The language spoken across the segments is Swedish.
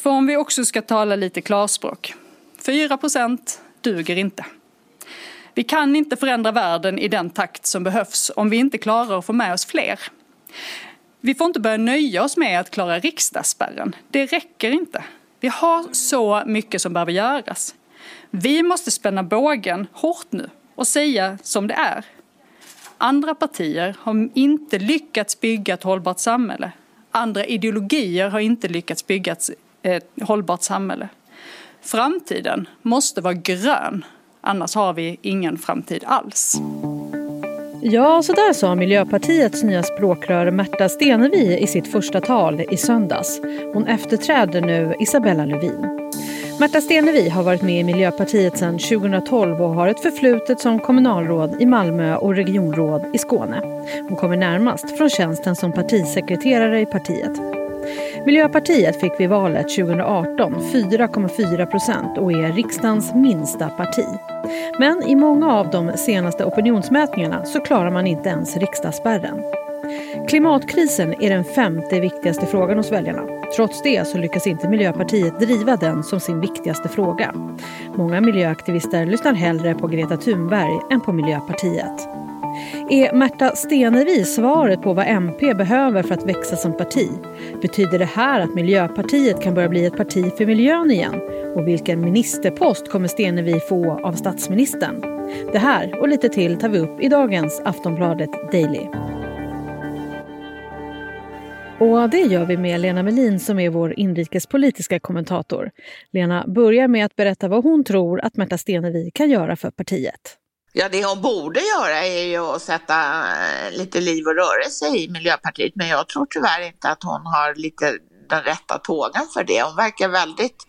För om vi också ska tala lite klarspråk. 4 procent duger inte. Vi kan inte förändra världen i den takt som behövs om vi inte klarar att få med oss fler. Vi får inte börja nöja oss med att klara riksdagsspärren. Det räcker inte. Vi har så mycket som behöver göras. Vi måste spänna bågen hårt nu och säga som det är. Andra partier har inte lyckats bygga ett hållbart samhälle. Andra ideologier har inte lyckats bygga ett hållbart samhälle. Framtiden måste vara grön, annars har vi ingen framtid alls. Ja, så där sa Miljöpartiets nya språkrör Märta Stenevi i sitt första tal i söndags. Hon efterträder nu Isabella Lövin. Märta Stenevi har varit med i Miljöpartiet sedan 2012 och har ett förflutet som kommunalråd i Malmö och regionråd i Skåne. Hon kommer närmast från tjänsten som partisekreterare i partiet. Miljöpartiet fick vid valet 2018 4,4 procent och är riksdagens minsta parti. Men i många av de senaste opinionsmätningarna så klarar man inte ens riksdagsspärren. Klimatkrisen är den femte viktigaste frågan hos väljarna. Trots det så lyckas inte Miljöpartiet driva den som sin viktigaste fråga. Många miljöaktivister lyssnar hellre på Greta Thunberg än på Miljöpartiet. Är Märta Stenevi svaret på vad MP behöver för att växa som parti? Betyder det här att Miljöpartiet kan börja bli ett parti för miljön igen? Och vilken ministerpost kommer Stenevi få av statsministern? Det här och lite till tar vi upp i dagens Aftonbladet Daily. Och det gör vi med Lena Melin som är vår inrikespolitiska kommentator. Lena börjar med att berätta vad hon tror att Märta Stenevi kan göra för partiet. Ja, det hon borde göra är ju att sätta eh, lite liv och rörelse i Miljöpartiet, men jag tror tyvärr inte att hon har lite den rätta tågen för det. Hon verkar väldigt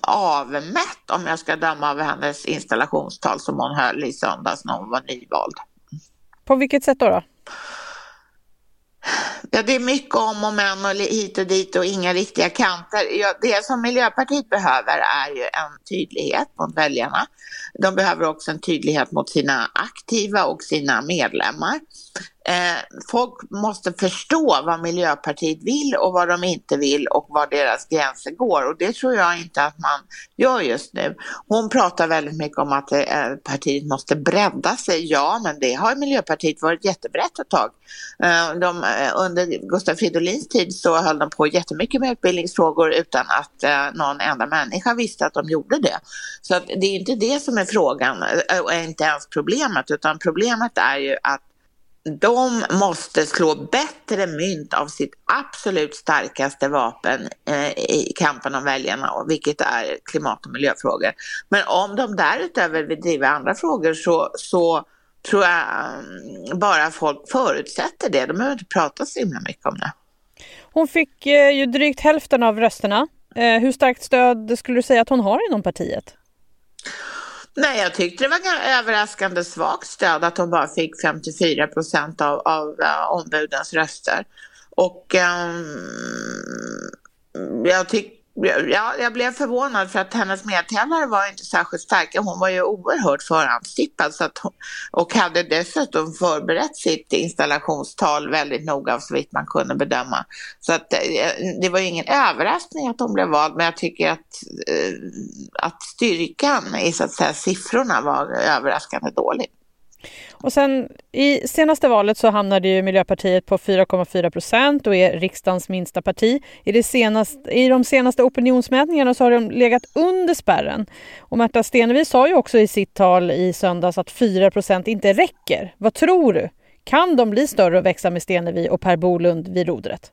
avmätt om jag ska döma av hennes installationstal som hon höll i söndags när hon var nyvald. På vilket sätt då? då? Ja, det är mycket om och men och hit och dit och inga riktiga kanter. Ja, det som Miljöpartiet behöver är ju en tydlighet mot väljarna. De behöver också en tydlighet mot sina aktiva och sina medlemmar. Eh, folk måste förstå vad Miljöpartiet vill och vad de inte vill och var deras gränser går och det tror jag inte att man gör just nu. Hon pratar väldigt mycket om att eh, partiet måste bredda sig. Ja, men det har Miljöpartiet varit jättebrett ett tag. Eh, de, eh, under Gustav Fridolins tid så höll de på jättemycket med utbildningsfrågor utan att eh, någon enda människa visste att de gjorde det. Så att det är inte det som är frågan eh, och inte ens problemet utan problemet är ju att de måste slå bättre mynt av sitt absolut starkaste vapen eh, i kampen om väljarna, vilket är klimat och miljöfrågor. Men om de därutöver vill driva andra frågor så, så tror jag mm, bara folk förutsätter det. De behöver inte prata så himla mycket om det. Hon fick eh, ju drygt hälften av rösterna. Eh, hur starkt stöd skulle du säga att hon har inom partiet? Nej, jag tyckte det var överraskande svagt stöd att hon bara fick 54 procent av, av uh, ombudens röster. Och um, jag tyckte Ja, jag blev förvånad för att hennes medtävlare var inte särskilt starka. Hon var ju oerhört förhandstippad så att hon, och hade dessutom förberett sitt installationstal väldigt noga så vitt man kunde bedöma. Så att eh, det var ju ingen överraskning att hon blev vald men jag tycker att, eh, att styrkan i så att säga, siffrorna var överraskande dålig. Och sen i senaste valet så hamnade ju Miljöpartiet på 4,4 procent och är riksdagens minsta parti. I, det senaste, I de senaste opinionsmätningarna så har de legat under spärren. Och Märta Stenevi sa ju också i sitt tal i söndags att 4 procent inte räcker. Vad tror du? Kan de bli större och växa med Stenevi och Per Bolund vid rodret?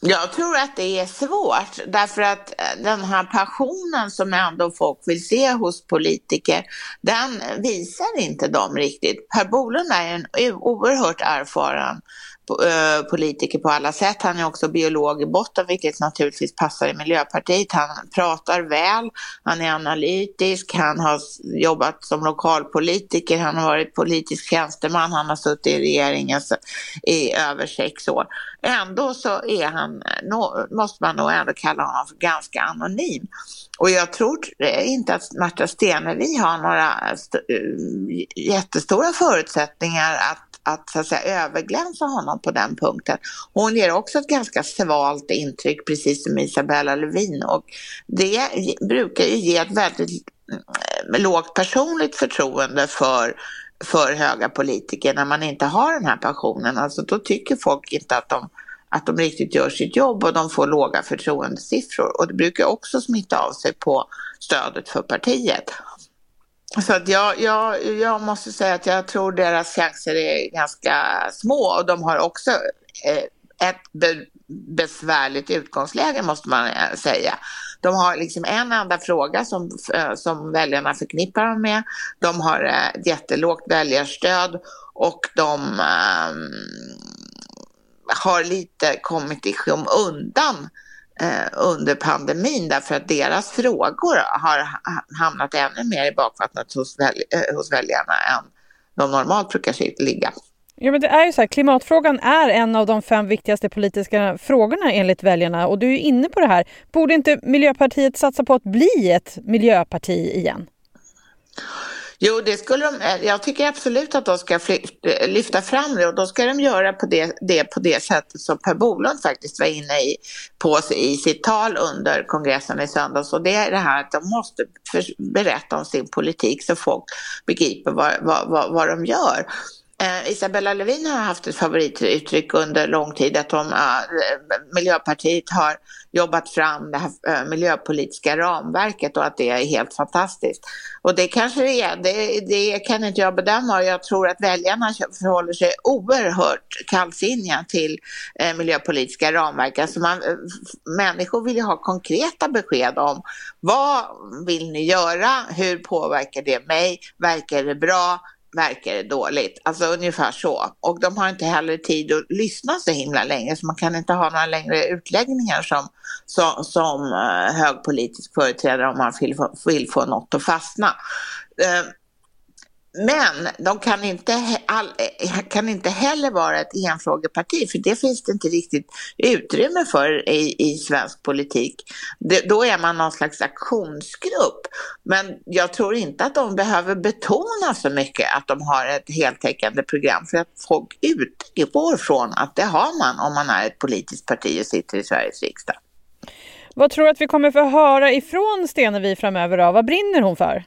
Jag tror att det är svårt därför att eh, den här passionen som ändå folk vill se hos politiker, den visar inte de riktigt. Per Bolund är en oerhört erfaren Eh, politiker på alla sätt. Han är också biolog i botten, vilket naturligtvis passar i Miljöpartiet. Han pratar väl, han är analytisk, han har jobbat som lokalpolitiker, han har varit politisk tjänsteman, han har suttit i regeringen i över sex år. Ändå så är han, eh, måste man nog ändå kalla honom för ganska anonym. Och jag tror eh, inte att Märta Stenevi har några jättestora förutsättningar att att, så att säga, överglänsa honom på den punkten. Hon ger också ett ganska svalt intryck, precis som Isabella Lövin. Och det brukar ju ge ett väldigt mm, eh, lågt personligt förtroende för för höga politiker när man inte har den här passionen. Alltså då tycker folk inte att de, att de riktigt gör sitt jobb och de får låga förtroendesiffror. Och det brukar också smitta av sig på stödet för partiet. Så att jag, jag, jag måste säga att jag tror deras chanser är ganska små och de har också eh, ett ett besvärligt utgångsläge måste man eh, säga. De har liksom en enda fråga som, eh, som väljarna förknippar dem med. De har ett jättelågt väljarstöd och de um, har lite kommit i skymundan Eh, under pandemin därför att deras frågor har hamnat ännu mer i bakvattnet hos, väl, eh, hos väljarna än de normalt brukar ligga. Ja, men det är ju så här, klimatfrågan är en av de fem viktigaste politiska frågorna enligt väljarna och du är inne på det här. Borde inte Miljöpartiet satsa på att bli ett miljöparti igen? Jo, det skulle de, eh, jag tycker absolut att de ska eh, lyfta fram det och då ska de göra på det, det på det sättet som Per Bolund faktiskt var inne i, på i sitt tal under kongressen i söndags och det är det här att de måste för, berätta om sin politik så folk begriper vad, vad, vad, vad de gör. Eh, Isabella Lövin har haft ett favorituttryck under lång tid att de, eh, Miljöpartiet har jobbat fram det här eh, miljöpolitiska ramverket och att det är helt fantastiskt. Och det kanske det är, det, det kan inte jag bedöma och jag tror att väljarna förhåller sig oerhört kallsinniga till eh, miljöpolitiska ramverk. Alltså man, eh, människor vill ju ha konkreta besked om vad vill ni göra, hur påverkar det mig, verkar det bra, verkar det dåligt. Alltså ungefär så. Och de har inte heller tid att lyssna så himla länge så man kan inte ha några längre utläggningar som, som, som eh, hög politisk företrädare om man vill, vill få något att fastna. Eh, men de kan inte, all, eh, kan inte heller vara ett enfrågeparti för det finns det inte riktigt utrymme för i, i svensk politik. Det, då är man någon slags aktionsgrupp. Men jag tror inte att de behöver betona så mycket att de har ett heltäckande program för att folk utgår från att det har man om man är ett politiskt parti och sitter i Sveriges riksdag. Vad tror du att vi kommer få höra ifrån Stenevi framöver då? Vad brinner hon för?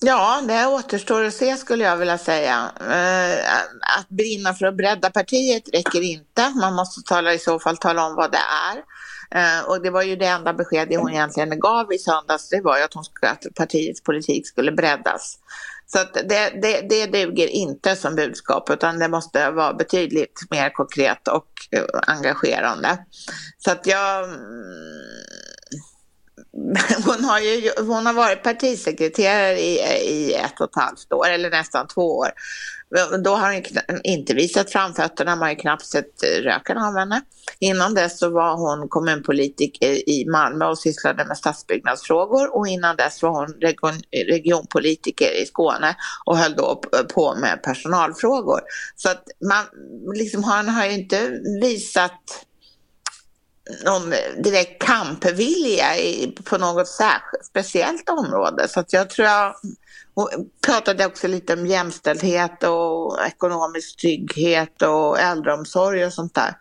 Ja, det återstår att se skulle jag vilja säga. Eh, att brinna för att bredda partiet räcker inte. Man måste tala, i så fall tala om vad det är. Eh, och det var ju det enda beskedet hon egentligen gav i söndags, det var ju att, hon skulle, att partiets politik skulle breddas. Så att det, det, det duger inte som budskap utan det måste vara betydligt mer konkret och eh, engagerande. Så att jag mm, hon har, ju, hon har varit partisekreterare i, i ett och ett halvt år, eller nästan två år. Då har hon inte visat framfötterna, man har ju knappt sett röken av henne. Innan dess så var hon kommunpolitiker eh, i Malmö och sysslade med stadsbyggnadsfrågor och innan dess var hon region, regionpolitiker i Skåne och höll då eh, på med personalfrågor. Så att man liksom, han har ju inte visat någon direkt kampvilja i, på något särskilt, speciellt område. Så att jag tror jag pratade också lite om jämställdhet och ekonomisk trygghet och äldreomsorg och sånt där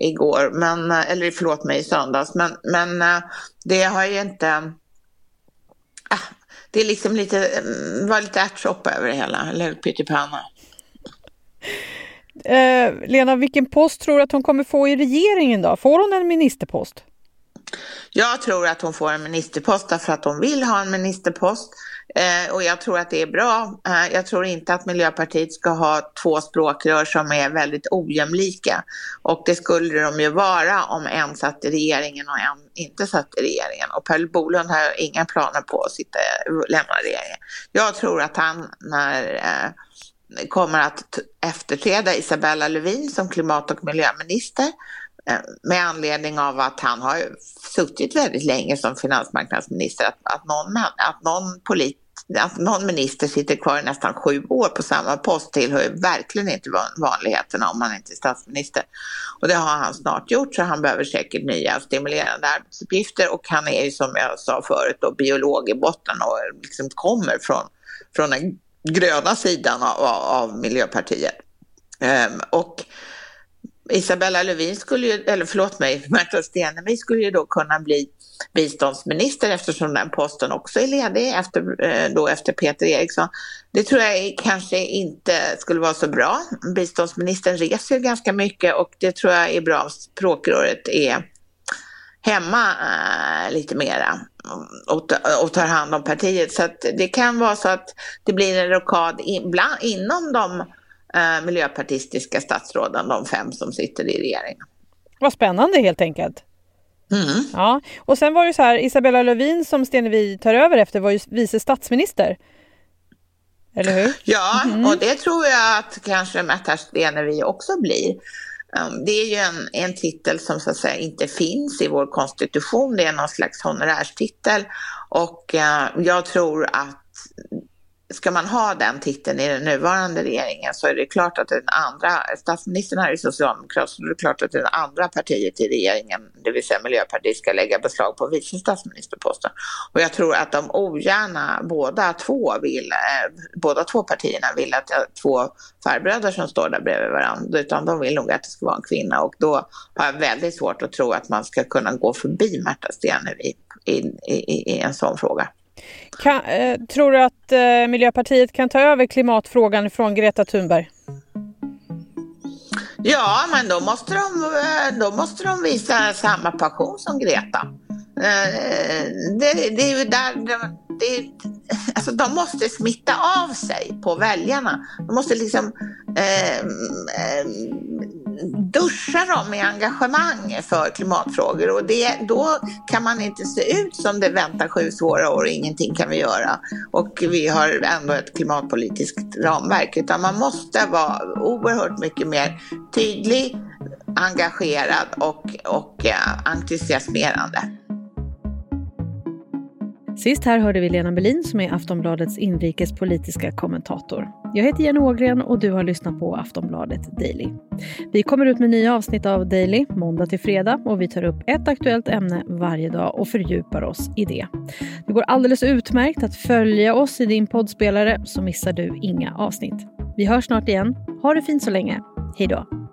igår, men, eller förlåt mig i söndags, men, men eh, det har ju inte, ah, det är liksom lite, mm, var lite ärtsoppa över det hela, eller pyttipanna. Eh, Lena, vilken post tror du att hon kommer få i regeringen då? Får hon en ministerpost? Jag tror att hon får en ministerpost därför att hon vill ha en ministerpost. Eh, och jag tror att det är bra. Eh, jag tror inte att Miljöpartiet ska ha två språkrör som är väldigt ojämlika. Och det skulle de ju vara om en satt i regeringen och en inte satt i regeringen. Och Per Bolund har inga planer på att sitta, lämna regeringen. Jag tror att han när eh, kommer att efterträda Isabella Lövin som klimat och miljöminister eh, med anledning av att han har suttit väldigt länge som finansmarknadsminister. Att, att, någon, att, någon, polit, att någon minister sitter kvar i nästan sju år på samma post tillhör verkligen inte vanligheterna om man inte är statsminister. Och det har han snart gjort så han behöver säkert nya stimulerande arbetsuppgifter och han är ju som jag sa förut då biolog i botten och liksom kommer från, från en gröna sidan av, av Miljöpartiet. Um, och Isabella Lövin skulle ju, eller förlåt mig, Märta Stenevi skulle ju då kunna bli biståndsminister eftersom den posten också är ledig efter, eh, då efter Peter Eriksson. Det tror jag kanske inte skulle vara så bra. Biståndsministern reser ju ganska mycket och det tror jag är bra om språkröret är hemma äh, lite mera och, och tar hand om partiet. Så att det kan vara så att det blir en rockad in, bland, inom de äh, miljöpartistiska statsråden, de fem som sitter i regeringen. Vad spännande helt enkelt. Mm. Ja, och sen var det så här, Isabella Lövin som Stenevi tar över efter var ju vice statsminister. Eller hur? Ja, mm. och det tror jag att kanske Märta Stenevi också blir. Ehm, det är ju en, en titel som så att säga inte finns i vår konstitution, det är någon slags honorärstitel. Och ehm, jag tror att ska man ha den titeln i den nuvarande regeringen så är det klart att den andra, statsministern är ju socialdemokrat, så det är klart att det andra partiet i regeringen, det vill säga Miljöpartiet, ska lägga beslag på vice statsministerposten. Och jag tror att de ogärna båda två vill, eh, båda två partierna vill att eh, två farbröder som står där bredvid varandra, utan de vill nog att det ska vara en kvinna och då har jag väldigt svårt att tro att man ska kunna gå förbi Märta Stenevi i, i, i, i en sån fråga. Kan, eh, tror du att eh, Miljöpartiet kan ta över klimatfrågan från Greta Thunberg? Ja, men då måste de, eh, då måste de visa samma passion som Greta. Eh, det, det är ju där de, det, alltså de måste smitta av sig på väljarna. De måste liksom eh, eh duscha dem med engagemang för klimatfrågor. Och det, då kan man inte se ut som det väntar sju svåra år och ingenting kan vi göra. Och vi har ändå ett klimatpolitiskt ramverk. Utan man måste vara oerhört mycket mer tydlig, engagerad och, och eh, entusiasmerande. Sist här hörde vi Lena Melin som är Aftonbladets inrikespolitiska kommentator. Jag heter Jenny Ågren och du har lyssnat på Aftonbladet Daily. Vi kommer ut med nya avsnitt av Daily måndag till fredag och vi tar upp ett aktuellt ämne varje dag och fördjupar oss i det. Det går alldeles utmärkt att följa oss i din poddspelare så missar du inga avsnitt. Vi hörs snart igen. Ha det fint så länge. Hej då!